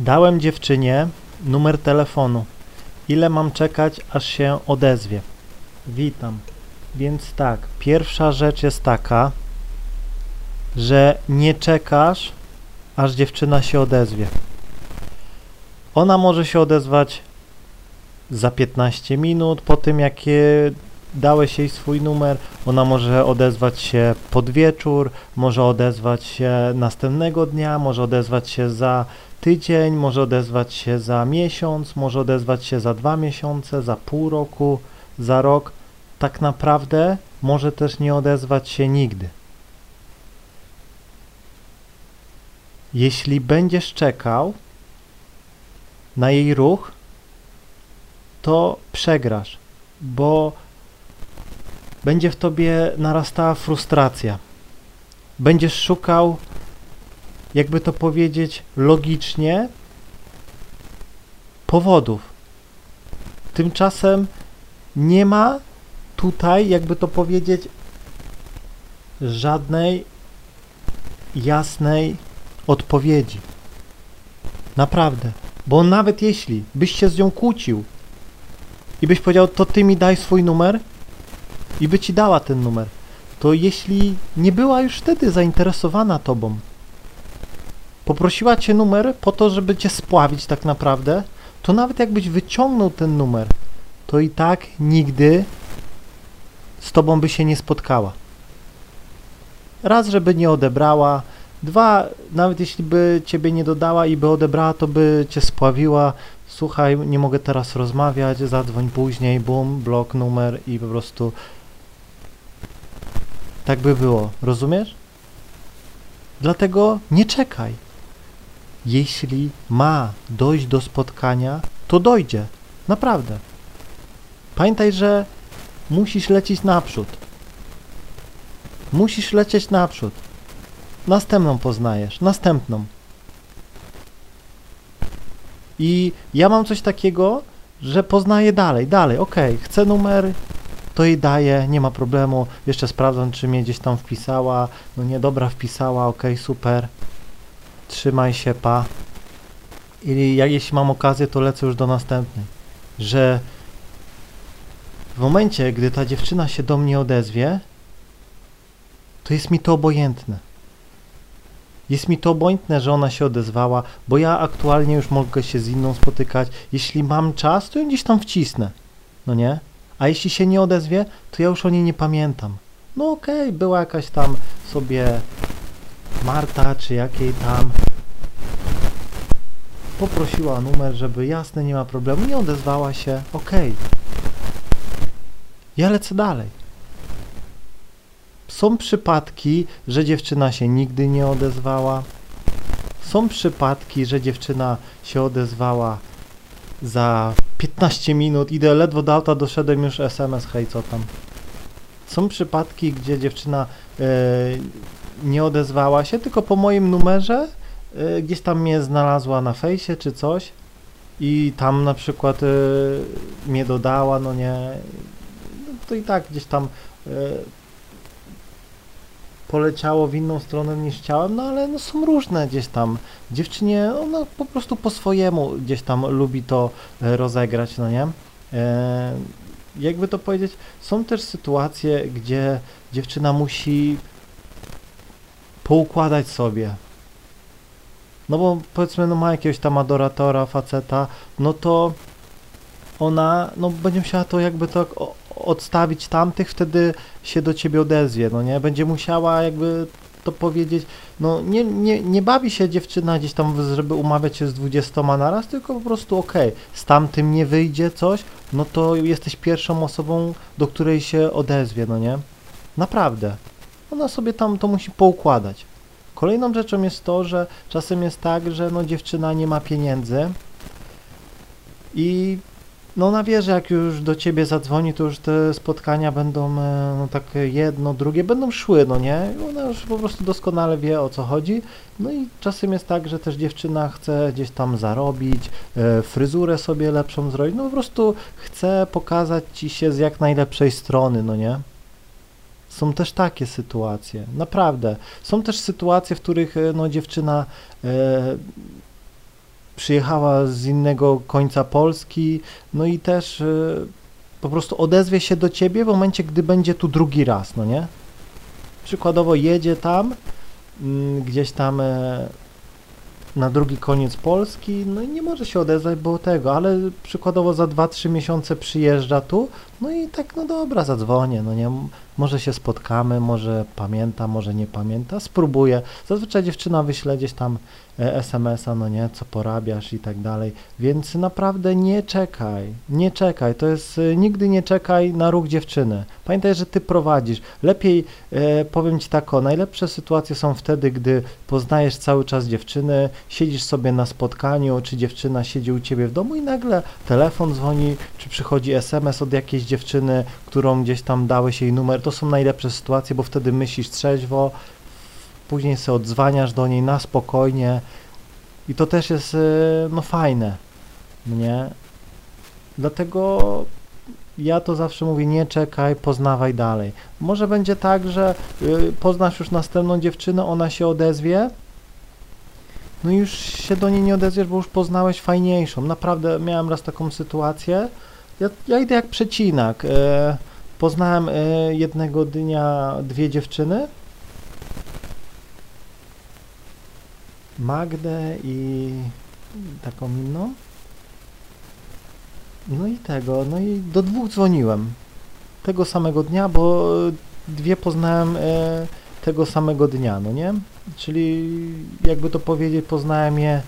Dałem dziewczynie numer telefonu. Ile mam czekać, aż się odezwie? Witam. Więc tak, pierwsza rzecz jest taka, że nie czekasz, aż dziewczyna się odezwie. Ona może się odezwać za 15 minut po tym, jak je dałeś jej swój numer. Ona może odezwać się pod wieczór, może odezwać się następnego dnia, może odezwać się za tydzień, może odezwać się za miesiąc, może odezwać się za dwa miesiące, za pół roku, za rok. Tak naprawdę może też nie odezwać się nigdy. Jeśli będziesz czekał na jej ruch, to przegrasz, bo będzie w tobie narastała frustracja. Będziesz szukał, jakby to powiedzieć, logicznie powodów. Tymczasem nie ma tutaj, jakby to powiedzieć, żadnej jasnej odpowiedzi. Naprawdę. Bo nawet jeśli byś się z nią kłócił i byś powiedział, to ty mi daj swój numer i by ci dała ten numer, to jeśli nie była już wtedy zainteresowana tobą, poprosiła cię numer po to, żeby cię spławić tak naprawdę, to nawet jakbyś wyciągnął ten numer, to i tak nigdy z tobą by się nie spotkała. Raz, żeby nie odebrała, dwa, nawet jeśli by ciebie nie dodała i by odebrała, to by cię spławiła. Słuchaj, nie mogę teraz rozmawiać, zadzwoń później, bum, blok, numer i po prostu tak by było. Rozumiesz? Dlatego nie czekaj. Jeśli ma dojść do spotkania, to dojdzie. Naprawdę. Pamiętaj, że musisz lecieć naprzód. Musisz lecieć naprzód. Następną poznajesz, następną. I ja mam coś takiego, że poznaję dalej, dalej, ok, chcę numer, to jej daję, nie ma problemu, jeszcze sprawdzam, czy mnie gdzieś tam wpisała, no nie, dobra, wpisała, ok, super, trzymaj się, pa. I jak jeśli mam okazję, to lecę już do następnej, że w momencie, gdy ta dziewczyna się do mnie odezwie, to jest mi to obojętne. Jest mi to obojętne, że ona się odezwała, bo ja aktualnie już mogę się z inną spotykać. Jeśli mam czas, to ją gdzieś tam wcisnę. No nie? A jeśli się nie odezwie, to ja już o niej nie pamiętam. No okej, okay, była jakaś tam sobie Marta, czy jakiej tam. Poprosiła o numer, żeby jasne, nie ma problemu. Nie odezwała się. Okay. Ja lecę dalej. Są przypadki, że dziewczyna się nigdy nie odezwała. Są przypadki, że dziewczyna się odezwała za 15 minut, idę ledwo do auta, doszedłem już SMS, hej, co tam. Są przypadki, gdzie dziewczyna e, nie odezwała się, tylko po moim numerze e, gdzieś tam mnie znalazła na fejsie czy coś i tam na przykład e, mnie dodała, no nie, no to i tak gdzieś tam poleciało w inną stronę niż chciałem, no ale no są różne gdzieś tam. Dziewczynie, ona po prostu po swojemu gdzieś tam lubi to e, rozegrać, no nie? E, jakby to powiedzieć, są też sytuacje, gdzie dziewczyna musi poukładać sobie. No bo powiedzmy, no ma jakiegoś tam adoratora, faceta, no to ona, no będzie musiała to jakby tak odstawić tamtych, wtedy się do ciebie odezwie, no nie? Będzie musiała jakby to powiedzieć, no nie, nie, nie bawi się dziewczyna gdzieś tam, żeby umawiać się z dwudziestoma naraz, tylko po prostu okej, okay, z tamtym nie wyjdzie coś, no to jesteś pierwszą osobą, do której się odezwie, no nie? Naprawdę. Ona sobie tam to musi poukładać. Kolejną rzeczą jest to, że czasem jest tak, że no dziewczyna nie ma pieniędzy i no ona wie, że jak już do ciebie zadzwoni, to już te spotkania będą e, no, tak jedno, drugie, będą szły, no nie? Ona już po prostu doskonale wie o co chodzi. No i czasem jest tak, że też dziewczyna chce gdzieś tam zarobić, e, fryzurę sobie lepszą zrobić, no po prostu chce pokazać ci się z jak najlepszej strony, no nie? Są też takie sytuacje, naprawdę. Są też sytuacje, w których e, no, dziewczyna e, przyjechała z innego końca Polski, no i też y, po prostu odezwie się do ciebie w momencie, gdy będzie tu drugi raz, no nie? Przykładowo jedzie tam, mm, gdzieś tam e, na drugi koniec Polski, no i nie może się odezwać, bo tego, ale przykładowo za 2-3 miesiące przyjeżdża tu, no i tak, no dobra, zadzwonię, no nie, może się spotkamy, może pamięta, może nie pamięta, spróbuję. Zazwyczaj dziewczyna wyśle gdzieś tam SMS-a, no nie, co porabiasz i tak dalej, więc naprawdę nie czekaj, nie czekaj, to jest, e, nigdy nie czekaj na ruch dziewczyny. Pamiętaj, że ty prowadzisz. Lepiej, e, powiem ci tak o, najlepsze sytuacje są wtedy, gdy poznajesz cały czas dziewczyny, siedzisz sobie na spotkaniu, czy dziewczyna siedzi u ciebie w domu i nagle telefon dzwoni, czy przychodzi SMS od jakiejś dziewczyny, którą gdzieś tam dałeś jej numer, to są najlepsze sytuacje, bo wtedy myślisz trzeźwo, później sobie odzwaniasz do niej na spokojnie i to też jest e, no fajne, nie? Dlatego ja to zawsze mówię, nie czekaj, poznawaj dalej. Może będzie tak, że y, poznasz już następną dziewczynę, ona się odezwie, no już się do niej nie odezwiesz, bo już poznałeś fajniejszą. Naprawdę miałem raz taką sytuację, ja, ja idę jak przecinak. E, poznałem e, jednego dnia dwie dziewczyny. Magdę i taką inną. No i tego, no i do dwóch dzwoniłem. Tego samego dnia, bo dwie poznałem e, tego samego dnia, no nie? Czyli jakby to powiedzieć, poznałem je e,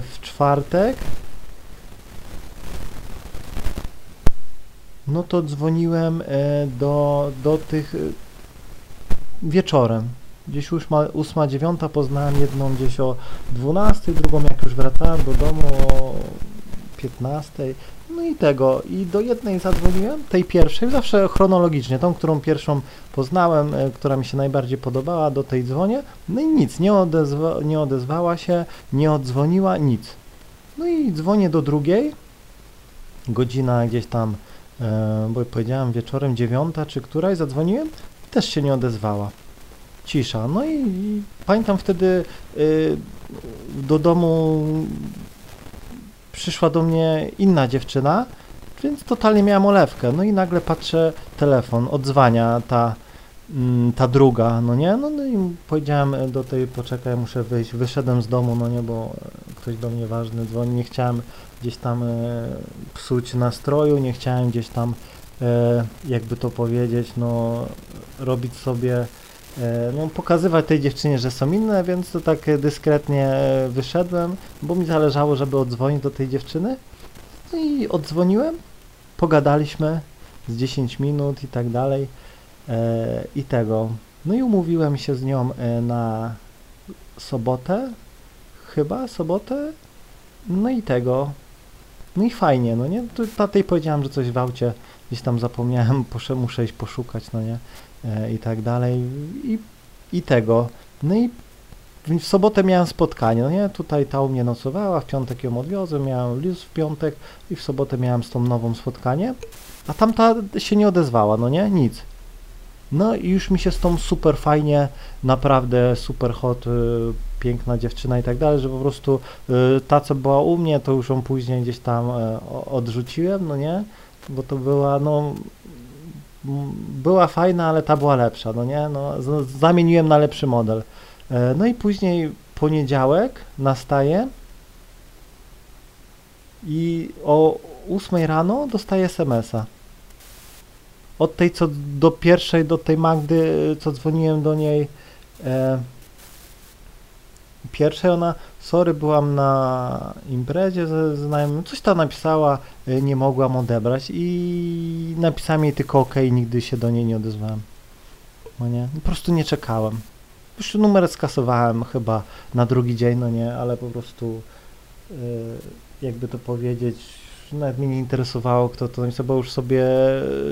w czwartek, no to dzwoniłem e, do, do tych e, wieczorem. Gdzieś ósma, dziewiąta poznałem jedną gdzieś o 12, drugą jak już wracałem do domu o 15. No i tego. I do jednej zadzwoniłem, tej pierwszej, zawsze chronologicznie, tą, którą pierwszą poznałem, e, która mi się najbardziej podobała, do tej dzwonię. No i nic, nie, odezwa, nie odezwała się, nie odzwoniła, nic. No i dzwonię do drugiej, godzina gdzieś tam E, bo powiedziałem wieczorem dziewiąta czy któraś, zadzwoniłem, też się nie odezwała. Cisza. No i, pamiętam wtedy y, do domu przyszła do mnie inna dziewczyna, więc totalnie miałem olewkę. No i nagle patrzę, telefon, odzwania ta, mm, ta druga, no nie? No, no i powiedziałem do tej, poczekaj, muszę wyjść. Wyszedłem z domu, no nie, bo ktoś do mnie ważny dzwoni, nie chciałem gdzieś tam e, psuć nastroju, nie chciałem gdzieś tam, e, jakby to powiedzieć, no robić sobie, no pokazywać tej dziewczynie, że są inne, więc to tak dyskretnie wyszedłem, bo mi zależało, żeby odzwonić do tej dziewczyny. No i odzwoniłem, pogadaliśmy z 10 minut i tak dalej i tego. No i umówiłem się z nią na sobotę, chyba sobotę, no i tego. No i fajnie, no nie? Tatej powiedziałem, że coś w aucie gdzieś tam zapomniałem, muszę iść poszukać, no nie? I tak dalej. I, I tego. No i w sobotę miałem spotkanie, no nie? Tutaj ta u mnie nocowała, w piątek ją odwiozłem, miałem luz w piątek i w sobotę miałem z tą nową spotkanie, a tamta się nie odezwała, no nie? Nic. No i już mi się z tą super fajnie, naprawdę super hot, y, piękna dziewczyna i tak dalej, że po prostu y, ta, co była u mnie, to już ją później gdzieś tam y, odrzuciłem, no nie? Bo to była, no, była fajna, ale ta była lepsza, no nie? No, zamieniłem na lepszy model. Y, no i później poniedziałek nastaje i o 8 rano dostaję smsa od tej, co do pierwszej, do tej Magdy, co dzwoniłem do niej e, pierwszej, ona, sorry, byłam na imprezie ze znajomym, coś tam napisała, e, nie mogłam odebrać i napisałem jej tylko ok, nigdy się do niej nie odezwałem. No nie, po prostu nie czekałem. Już numer skasowałem chyba na drugi dzień, no nie, ale po prostu e, jakby to powiedzieć, nawet mnie nie interesowało, kto to napisał, bo już sobie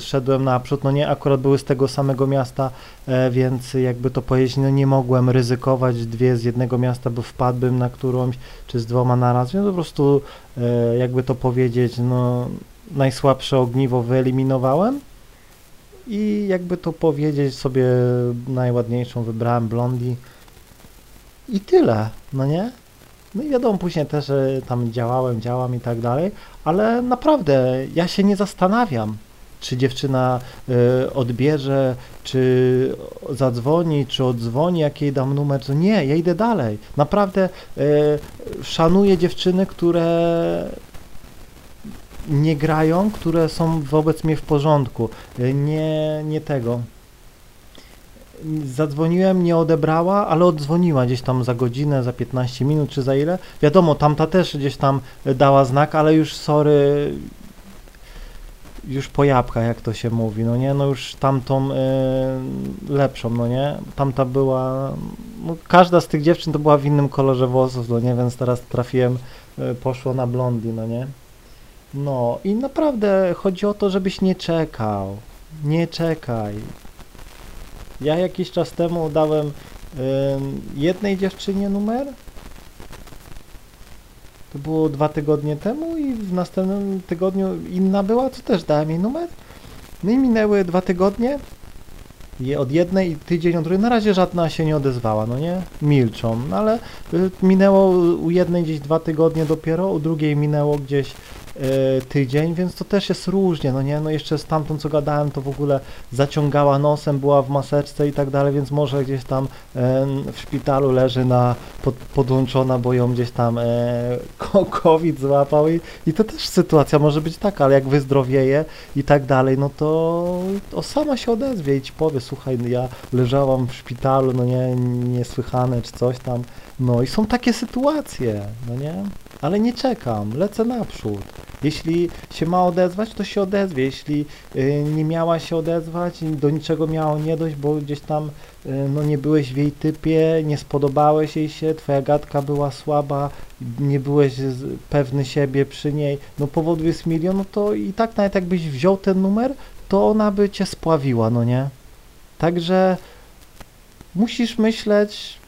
szedłem naprzód, no nie, akurat były z tego samego miasta, e, więc jakby to powiedzieć, no nie mogłem ryzykować dwie z jednego miasta, bo wpadłbym na którąś, czy z dwoma naraz, więc po prostu e, jakby to powiedzieć, no najsłabsze ogniwo wyeliminowałem i jakby to powiedzieć sobie najładniejszą wybrałem Blondi. I tyle, no nie? No i wiadomo, później też tam działałem, działam i tak dalej, ale naprawdę ja się nie zastanawiam, czy dziewczyna e, odbierze, czy zadzwoni, czy odzwoni, jak jej dam numer, to nie, ja idę dalej. Naprawdę e, szanuję dziewczyny, które nie grają, które są wobec mnie w porządku. E, Nie, nie tego. Zadzwoniłem, nie odebrała, ale odzwoniła gdzieś tam za godzinę, za 15 minut czy za ile. Wiadomo, tamta też gdzieś tam dała znak, ale już sorry, już po jabłkach, jak to się mówi, no nie, no już tamtą y, lepszą, no nie, tamta była, no każda z tych dziewczyn to była w innym kolorze włosów, no nie, więc teraz trafiłem, y, poszło na blondi, no nie. No i naprawdę chodzi o to, żebyś nie czekał, nie czekaj. Ja jakiś czas temu dałem jednej dziewczynie numer, to było dwa tygodnie temu i w następnym tygodniu inna była, to też dałem jej numer. No i minęły dwa tygodnie. Je od jednej i tydzień od drugiej. Na razie żadna się nie odezwała, no nie? Milczą. No ale minęło u jednej gdzieś dwa tygodnie dopiero, u drugiej minęło gdzieś tydzień, więc to też jest różnie, no nie? No jeszcze z tamtą co gadałem, to w ogóle zaciągała nosem, była w maseczce i tak dalej, więc może gdzieś tam y, w szpitalu leży na pod, podłączona, bo ją gdzieś tam e, COVID złapał i, i to też sytuacja może być taka, ale jak wyzdrowieje i tak dalej, no to, to sama się odezwie i ci powie, słuchaj, ja leżałam w szpitalu, no nie, niesłychane czy coś tam, no i są takie sytuacje, no nie, ale nie czekam, lecę naprzód. Jeśli się ma odezwać, to się odezwie. Jeśli y, nie miała się odezwać, do niczego miało nie dojść, bo gdzieś tam y, no, nie byłeś w jej typie, nie spodobałeś jej się, twoja gadka była słaba, nie byłeś pewny siebie przy niej, no powodu jest milion, no to i tak nawet jakbyś wziął ten numer, to ona by cię spławiła, no nie? Także musisz myśleć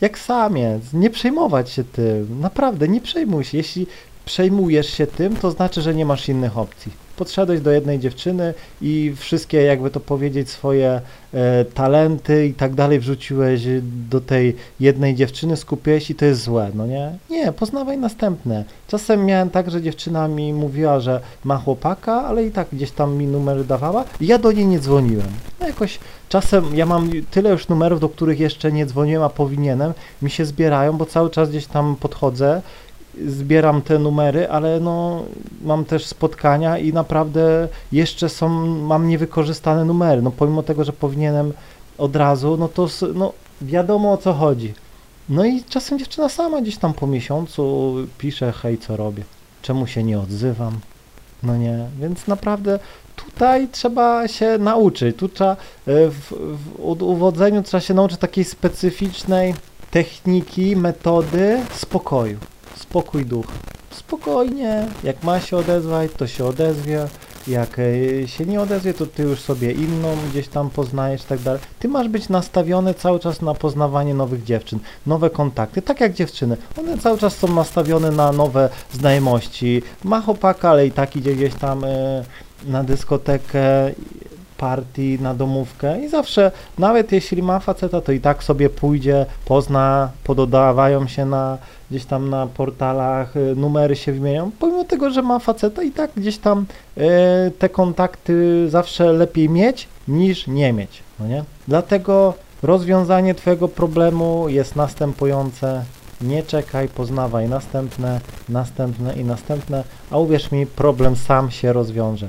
jak samiec, nie przejmować się tym, naprawdę nie przejmuj się. Jeśli przejmujesz się tym, to znaczy, że nie masz innych opcji. Podszedłeś do jednej dziewczyny i wszystkie, jakby to powiedzieć, swoje e, talenty i tak dalej wrzuciłeś do tej jednej dziewczyny, skupiłeś i to jest złe, no nie? Nie, poznawaj następne. Czasem miałem tak, że dziewczyna mi mówiła, że ma chłopaka, ale i tak gdzieś tam mi numer dawała i ja do niej nie dzwoniłem. No jakoś czasem ja mam tyle już numerów, do których jeszcze nie dzwoniłem, a powinienem, mi się zbierają, bo cały czas gdzieś tam podchodzę, zbieram te numery, ale no mam też spotkania i naprawdę jeszcze są, mam niewykorzystane numery, no pomimo tego, że powinienem od razu, no to no wiadomo o co chodzi. No i czasem dziewczyna sama gdzieś tam po miesiącu pisze, hej, co robię, czemu się nie odzywam, no nie, więc naprawdę tutaj trzeba się nauczyć, tu trzeba e, w, w uwodzeniu trzeba się nauczyć takiej specyficznej techniki, metody spokoju, spokój ducha. Spokojnie, jak ma się odezwać, to się odezwie, jak e, się nie odezwie, to ty już sobie inną gdzieś tam poznajesz i tak dalej. Ty masz być nastawiony cały czas na poznawanie nowych dziewczyn, nowe kontakty, tak jak dziewczyny. One cały czas są nastawione na nowe znajomości. Ma chłopaka, ale i tak idzie gdzieś tam e, na dyskotekę, party, na domówkę i zawsze, nawet jeśli ma faceta, to i tak sobie pójdzie, pozna, pododawają się na gdzieś tam na portalach, y, numery się wymienią, pomimo tego, że ma faceta i tak gdzieś tam y, te kontakty zawsze lepiej mieć niż nie mieć, no nie? Dlatego rozwiązanie twojego problemu jest następujące, nie czekaj, poznawaj następne, następne i następne, a uwierz mi, problem sam się rozwiąże.